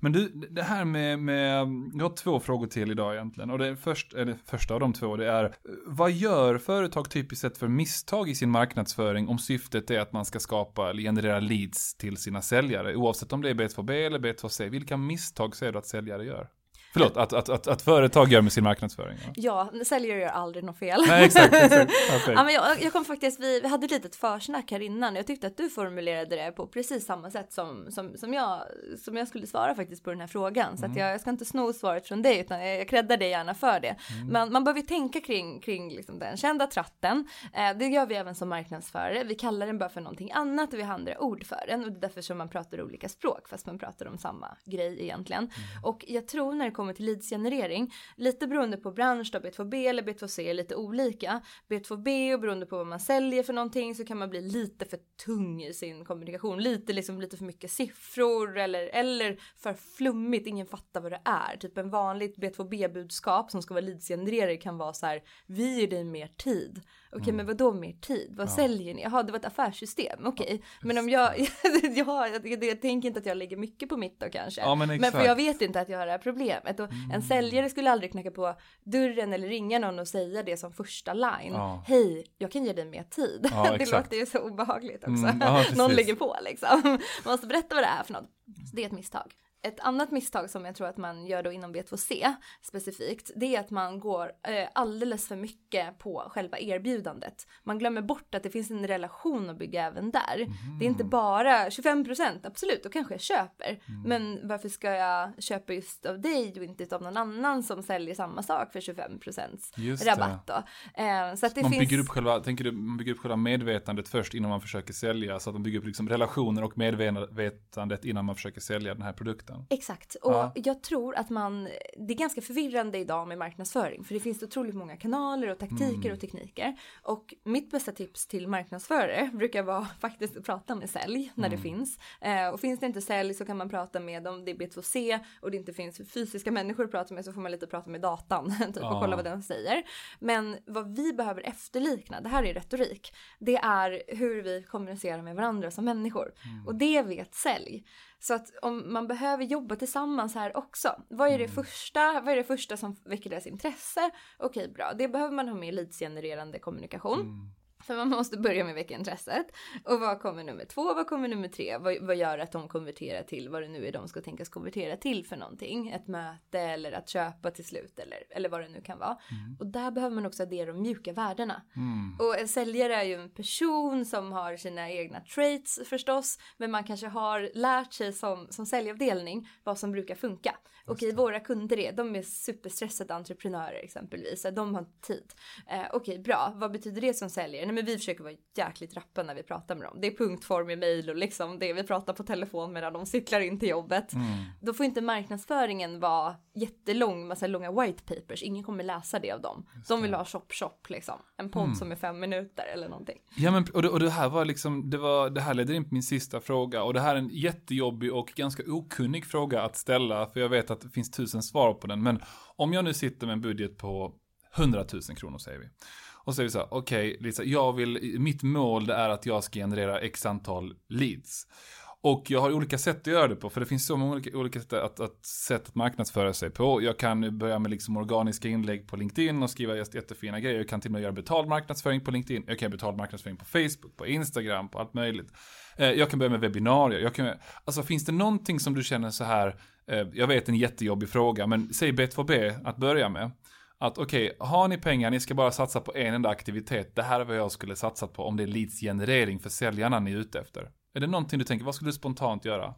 Men du, det här med, med, jag har två frågor till idag egentligen. Och det först, eller första av de två, det är, vad gör företag typiskt sett för misstag i sin marknadsföring om syftet är att man ska skapa eller generera leads till sina säljare? Oavsett om det är B2B eller B2C, vilka misstag ser du att säljare gör? Förlåt, att, att, att, att företag gör med sin marknadsföring. Ja, ja säljare gör aldrig något fel. Nej, exakt. exakt. <laughs> ja, men jag, jag kom faktiskt, vi, vi hade ett litet försnack här innan. Jag tyckte att du formulerade det på precis samma sätt som, som, som, jag, som jag skulle svara faktiskt på den här frågan. Så mm. att jag, jag ska inte sno svaret från dig, utan jag, jag creddar dig gärna för det. Mm. Men man behöver tänka kring, kring liksom den kända tratten. Eh, det gör vi även som marknadsförare. Vi kallar den bara för någonting annat och vi har andra ord för den. Och det är därför som man pratar olika språk, fast man pratar om samma grej egentligen. Mm. Och jag tror när det kommer till leadsgenerering. Lite beroende på bransch då, B2B eller B2C är lite olika. B2B och beroende på vad man säljer för någonting så kan man bli lite för tung i sin kommunikation. Lite liksom lite för mycket siffror eller, eller för flummigt, ingen fattar vad det är. Typ en vanligt B2B-budskap som ska vara leadsgenererare kan vara så här, vi ger dig mer tid. Okej, mm. men vad då mer tid? Vad ja. säljer ni? Jaha, det var ett affärssystem. Okej, okay. men om jag, <laughs> ja, jag, jag, tänker inte att jag lägger mycket på mitt då kanske. Ja, men, men, för jag vet inte att jag har det här problemet. Och mm. En säljare skulle aldrig knacka på dörren eller ringa någon och säga det som första line. Ja. Hej, jag kan ge dig mer tid. <laughs> det låter ju så obehagligt också. Mm. <laughs> någon ligger på liksom. Man måste berätta vad det är för något. Så det är ett misstag ett annat misstag som jag tror att man gör då inom B2C specifikt, det är att man går eh, alldeles för mycket på själva erbjudandet. Man glömmer bort att det finns en relation att bygga även där. Mm. Det är inte bara 25% absolut, då kanske jag köper. Mm. Men varför ska jag köpa just av dig och inte av någon annan som säljer samma sak för 25 rabatt då? Eh, så att det man finns... bygger upp själva, tänker du, man bygger upp själva medvetandet först innan man försöker sälja, så att man bygger upp liksom relationer och medvetandet innan man försöker sälja den här produkten produkten. Exakt, och ja. jag tror att man, det är ganska förvirrande idag med marknadsföring för det finns otroligt många kanaler och taktiker mm. och tekniker. Och mitt bästa tips till marknadsförare brukar vara <laughs> faktiskt att prata med sälj när mm. det finns. Eh, och finns det inte sälj så kan man prata med om det är B2C och det inte finns fysiska människor att prata med så får man lite prata med datan <laughs> typ, ja. och kolla vad den säger. Men vad vi behöver efterlikna, det här är retorik, det är hur vi kommunicerar med varandra som människor. Mm. Och det vet sälj. Så att om man behöver jobba tillsammans här också. Vad är det mm. första, vad är det första som väcker deras intresse? Okej, bra. Det behöver man ha med leadsgenererande kommunikation. Mm. För man måste börja med väcka intresset. Och vad kommer nummer två? Vad kommer nummer tre? Vad, vad gör att de konverterar till vad det nu är de ska tänkas konvertera till för någonting? Ett möte eller att köpa till slut eller, eller vad det nu kan vara. Mm. Och där behöver man också addera de mjuka värdena. Mm. Och en säljare är ju en person som har sina egna traits förstås. Men man kanske har lärt sig som, som säljavdelning vad som brukar funka. Okej, våra kunder är, de är superstressade entreprenörer exempelvis. De har tid. Eh, Okej, bra. Vad betyder det som säljare? Nej, men vi försöker vara jäkligt rappa när vi pratar med dem. Det är punktform i mail och liksom det vi pratar på telefon medan de cyklar in till jobbet. Mm. Då får inte marknadsföringen vara jättelång, massa långa white papers. Ingen kommer läsa det av dem. De vill ha shop shop liksom. En podd mm. som är fem minuter eller någonting. Ja, men och det, och det här var liksom, det var, det här leder in på min sista fråga och det här är en jättejobbig och ganska okunnig fråga att ställa för jag vet att det finns tusen svar på den. Men om jag nu sitter med en budget på 100 000 kronor säger vi. Och så är vi så här, okej okay, Lisa, jag vill, mitt mål är att jag ska generera x antal leads. Och jag har olika sätt att göra det på, för det finns så många olika, olika sätt, att, att, sätt att marknadsföra sig på. Jag kan börja med liksom organiska inlägg på LinkedIn och skriva jättefina grejer. Jag kan till och med göra betald marknadsföring på LinkedIn. Jag kan göra betald marknadsföring på Facebook, på Instagram, på allt möjligt. Eh, jag kan börja med webbinarier. Jag kan, alltså finns det någonting som du känner så här, eh, jag vet en jättejobbig fråga, men säg B2B att börja med. Att okej, okay, har ni pengar, ni ska bara satsa på en enda aktivitet. Det här är vad jag skulle satsat på om det är leadsgenerering för säljarna ni är ute efter. Är det någonting du tänker, vad skulle du spontant göra?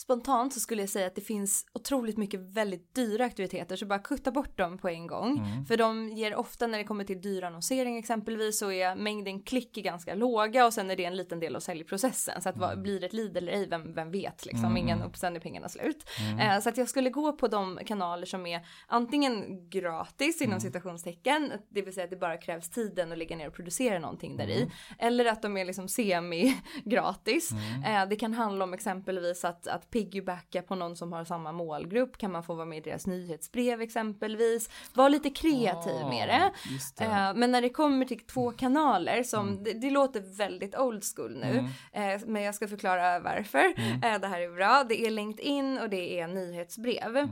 Spontant så skulle jag säga att det finns otroligt mycket väldigt dyra aktiviteter så bara kutta bort dem på en gång. Mm. För de ger ofta när det kommer till dyr annonsering exempelvis så är mängden klick ganska låga och sen är det en liten del av säljprocessen. Så att mm. blir det ett lead eller ej, vem, vem vet liksom. Mm. Ingen är pengarna slut. Mm. Eh, så att jag skulle gå på de kanaler som är antingen gratis inom mm. citationstecken, det vill säga att det bara krävs tiden att lägga ner och producera någonting där i. Mm. Eller att de är liksom semi gratis. Mm. Eh, det kan handla om exempelvis att, att piggybacka på någon som har samma målgrupp? Kan man få vara med i deras nyhetsbrev exempelvis? Var lite kreativ med det. det. Uh, men när det kommer till två kanaler som, mm. det, det, låter väldigt old school nu. Mm. Uh, men jag ska förklara varför. Mm. Uh, det här är bra. Det är LinkedIn och det är nyhetsbrev.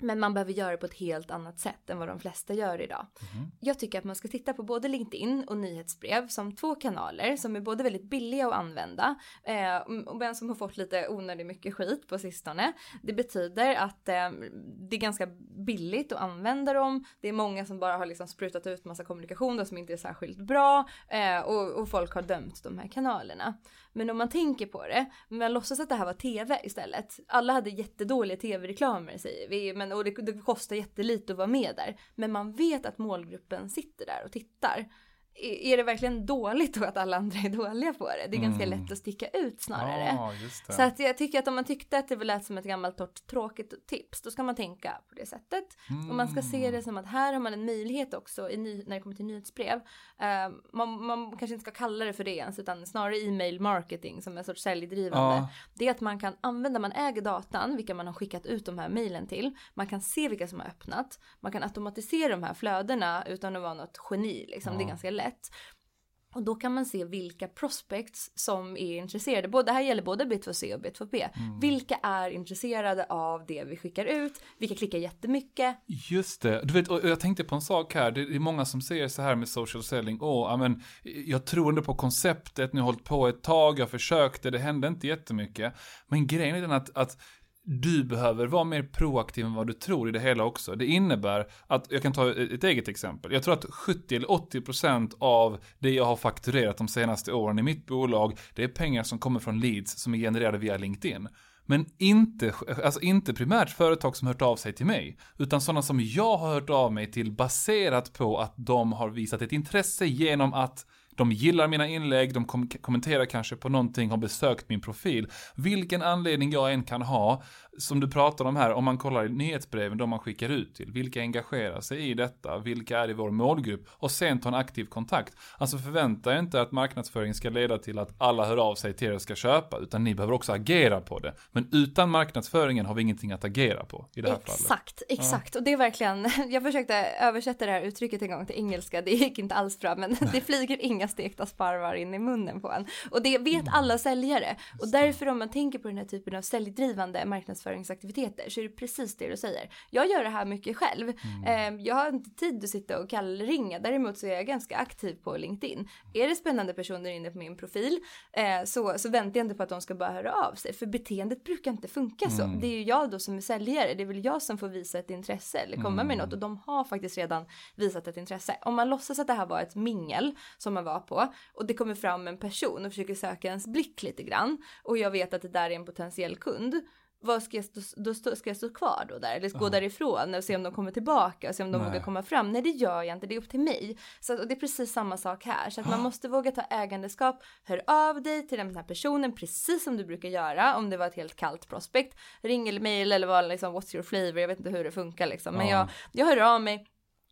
Men man behöver göra det på ett helt annat sätt än vad de flesta gör idag. Mm. Jag tycker att man ska titta på både LinkedIn och nyhetsbrev som två kanaler som är både väldigt billiga att använda eh, men som har fått lite onödigt mycket skit på sistone. Det betyder att eh, det är ganska billigt att använda dem. Det är många som bara har liksom sprutat ut massa kommunikation som inte är särskilt bra eh, och, och folk har dömt de här kanalerna. Men om man tänker på det, man låtsas att det här var tv istället. Alla hade jättedåliga tv-reklamer säger vi, men, och det, det kostar jättelite att vara med där. Men man vet att målgruppen sitter där och tittar är det verkligen dåligt då att alla andra är dåliga på det? Det är ganska mm. lätt att sticka ut snarare. Ja, så att jag tycker att om man tyckte att det lät som ett gammalt torrt tråkigt tips, då ska man tänka på det sättet. Mm. Och man ska se det som att här har man en möjlighet också när det kommer till nyhetsbrev. Uh, man, man, kanske inte ska kalla det för det ens, utan snarare e-mail marketing som en sorts säljdrivande. Ja. Det är att man kan använda, man äger datan, vilka man har skickat ut de här mejlen till. Man kan se vilka som har öppnat. Man kan automatisera de här flödena utan att vara något geni. Liksom. Ja. Det är ganska lätt. Och då kan man se vilka prospects som är intresserade. Både, det här gäller både B2C och B2B. Mm. Vilka är intresserade av det vi skickar ut? Vilka klickar jättemycket? Just det. Du vet, och jag tänkte på en sak här. Det är många som säger så här med social selling. Åh, men jag tror ändå på konceptet. Ni har hållit på ett tag. Jag försökte. Det hände inte jättemycket. Men grejen är den att, att du behöver vara mer proaktiv än vad du tror i det hela också. Det innebär att, jag kan ta ett eget exempel. Jag tror att 70 eller 80% av det jag har fakturerat de senaste åren i mitt bolag, det är pengar som kommer från leads som är genererade via LinkedIn. Men inte, alltså inte primärt företag som hört av sig till mig, utan sådana som jag har hört av mig till baserat på att de har visat ett intresse genom att de gillar mina inlägg, de kom kommenterar kanske på någonting, har besökt min profil. Vilken anledning jag än kan ha, som du pratar om här, om man kollar i nyhetsbreven de man skickar ut till, vilka engagerar sig i detta, vilka är i vår målgrupp och sen ta en aktiv kontakt. Alltså förvänta er inte att marknadsföring ska leda till att alla hör av sig till er och ska köpa, utan ni behöver också agera på det. Men utan marknadsföringen har vi ingenting att agera på i det här exakt, fallet. Exakt, exakt. Ja. Och det är verkligen, <laughs> jag försökte översätta det här uttrycket en gång till engelska, det gick inte alls bra, men <laughs> det flyger inga stekta sparvar in i munnen på en. Och det vet mm. alla säljare. Och därför om man tänker på den här typen av säljdrivande marknadsföringsaktiviteter så är det precis det du säger. Jag gör det här mycket själv. Mm. Ehm, jag har inte tid att sitta och kallringa. Däremot så är jag ganska aktiv på LinkedIn. Är det spännande personer inne på min profil eh, så, så väntar jag inte på att de ska bara höra av sig. För beteendet brukar inte funka så. Mm. Det är ju jag då som är säljare. Det är väl jag som får visa ett intresse eller komma med något. Och de har faktiskt redan visat ett intresse. Om man låtsas att det här var ett mingel som man var på och det kommer fram en person och försöker söka ens blick lite grann och jag vet att det där är en potentiell kund vad ska jag stå, då stå, ska jag stå kvar då där? Eller gå uh därifrån och se om de kommer tillbaka och se om de Nej. vågar komma fram? Nej det gör jag inte, det är upp till mig. Så det är precis samma sak här. Så att man måste våga ta ägandeskap. Hör av dig till den här personen precis som du brukar göra om det var ett helt kallt prospect. Ring eller mail eller vad liksom what's your flavor? Jag vet inte hur det funkar liksom. Men uh jag, jag hör av mig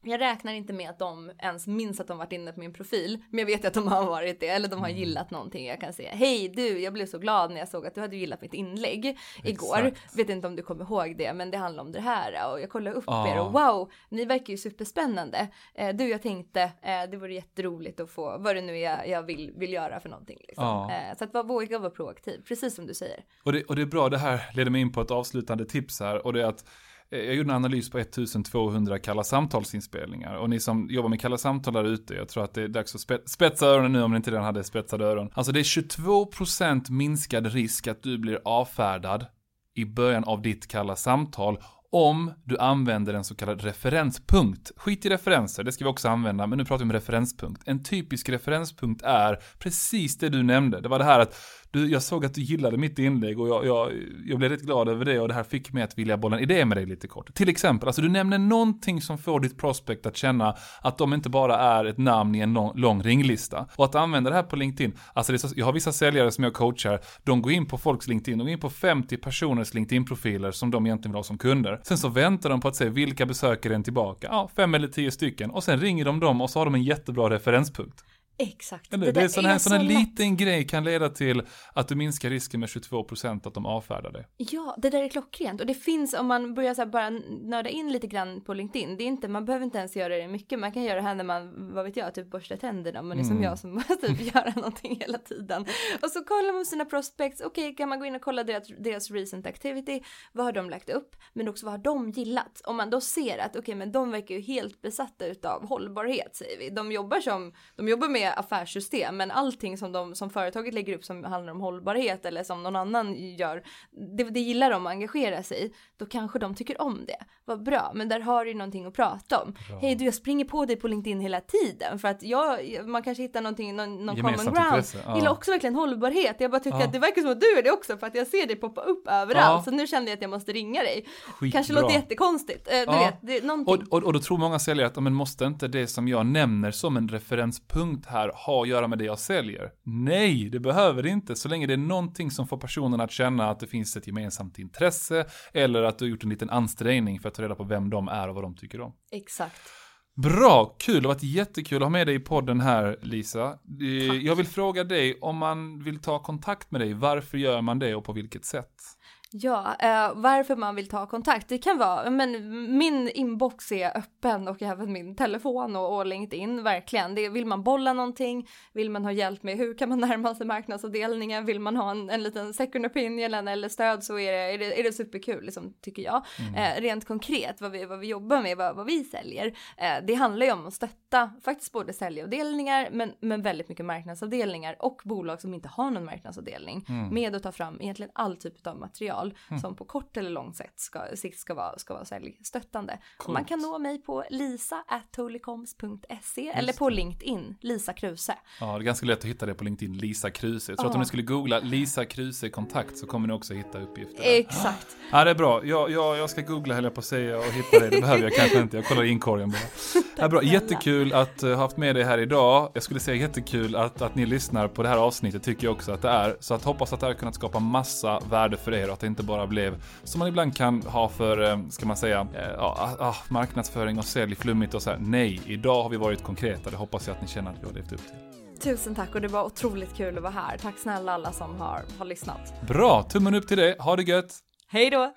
Jag räknar inte med att de ens minns att de varit inne på min profil, men jag vet att de har varit det eller de har gillat någonting. Jag kan säga hej du, jag blev så glad när jag såg att du hade gillat mitt inlägg igår. Exakt. Vet inte om du kommer ihåg det, men det handlar om det här och jag kollar upp Ja. er och wow, ni verkar ju superspännande. Eh, du, jag tänkte eh, det vore jätteroligt att få vad det nu är jag vill, vill göra för någonting. Liksom. Ja. Eh, så att vara, våga vara proaktiv, precis som du säger. Och det, och det är bra, det här leder mig in på ett avslutande tips här och det är att Eh, jag gjorde en analys på 1200 kalla samtalsinspelningar och ni som jobbar med kalla samtal där ute, jag tror att det är dags att spe- spetsa öronen nu om ni inte redan hade spetsade öron. Alltså det är 22% minskad risk att du blir avfärdad i början av ditt kalla samtal om du använder en så kallad referenspunkt. Skit i referenser, det ska vi också använda, men nu pratar vi om referenspunkt. En typisk referenspunkt är precis det du nämnde. Det var det här att du, jag såg att du gillade mitt inlägg och jag, jag, jag blev rätt glad över det och det här fick mig att vilja bolla en idé med dig lite kort. Till exempel, alltså du nämner någonting som får ditt prospect att känna att de inte bara är ett namn i en lång, lång ringlista. Och att använda det här på LinkedIn, alltså det så, jag har vissa säljare som jag coachar, de går in på folks LinkedIn, de går in på 50 personers LinkedIn-profiler som de egentligen vill ha som kunder. Sen så väntar de på att se vilka besöker den tillbaka, ja, fem eller tio stycken, och sen ringer de dem och så har de en jättebra referenspunkt. Exakt. Eller, det, är sån här, sån här så lätt. liten grej kan leda till att du minskar risken med 22% att de avfärdar dig. Ja, det där är klockrent och det finns om man börjar så här bara nörda in lite grann på LinkedIn. Det är inte, man behöver inte ens göra det mycket. Man kan göra det här när man, vad vet jag, typ borstar tänderna. Man är som Mm. jag som <laughs> måste typ göra någonting hela tiden. Och så kollar man sina prospects. Okej, kan man gå in och kolla deras, deras recent activity? Vad har de lagt upp? Men också vad har de gillat? Om man då ser att okej, men de verkar ju helt besatta utav hållbarhet säger vi. De jobbar som, de jobbar med affärssystem, men allting som de som företaget lägger upp som handlar om hållbarhet eller som någon annan gör, det, det gillar de att engagera sig i. Då kanske de tycker om det. Vad bra, men där har du någonting att prata om. Hej du, jag springer på dig på LinkedIn hela tiden för att jag, man kanske hittar någonting, någon, någon common ground. ja. Gillar också verkligen hållbarhet. Jag bara tycker Ja. att det verkar som att du är det också för att jag ser dig poppa upp överallt. Ja. Så nu kände jag att jag måste ringa dig. Skitbra. Kanske låter jättekonstigt. Eh, du Ja. vet, det någonting. Och, och, och då tror många säljare att, men måste inte det som jag nämner som en referenspunkt här ha att göra med det jag säljer? Nej, det behöver det inte, så länge det är någonting som får personen att känna att det finns ett gemensamt intresse, eller att du har gjort en liten ansträngning för att ta reda på vem de är och vad de tycker om. Exakt. Bra, kul, det har varit jättekul att ha med dig i podden här Lisa. Eh, Tack. Jag vill fråga dig om man vill ta kontakt med dig, varför gör man det och på vilket sätt? Ja, eh, varför man vill ta kontakt. Det kan vara, men min inbox är öppen och även min telefon och, och LinkedIn, verkligen. Det, vill man bolla någonting? Vill man ha hjälp med hur kan man <laughs> närma sig marknadsavdelningen? Vill man ha en, en liten second opinion eller, stöd så är det, är det, är det superkul, liksom, tycker jag. Eh, rent konkret, vad vi, vad vi jobbar med, vad, vad vi säljer, eh, det handlar ju om att stötta faktiskt både säljavdelningar, men, men väldigt mycket marknadsavdelningar och bolag som inte har någon marknadsavdelning med att ta fram egentligen all typ av material som på kort eller lång sätt ska, sikt ska vara, ska vara säljstöttande. Man kan nå mig på lisa.tolicoms.se eller på LinkedIn, Lisa Kruse. Ja, det är ganska lätt att hitta det på LinkedIn, Lisa Kruse. Jag tror att om ni skulle googla Lisa Kruse kontakt så kommer ni också hitta uppgifter där. Exakt. <gasps> Ja, det är bra. Jag, jag, jag ska googla höll jag på att säga och hitta det. Det behöver jag kanske inte. Jag kollar inkorgen bara. Ja, bra. Jättekul att uh, ha haft med dig här idag. Jag skulle säga jättekul att, att ni lyssnar på det här avsnittet tycker jag också att det är. Så att hoppas att det här har kunnat skapa massa värde för er och att det inte bara blev som man ibland kan ha för, eh, ska man säga, eh, ja, ah, marknadsföring och sälj flummigt och så här. Nej, idag har vi varit konkreta. Det hoppas jag att ni känner att vi har levt upp till. Tusen tack och det var otroligt kul att vara här. Tack snälla alla som har, har lyssnat. Bra, tummen upp till det. Ha det gött! Hej då!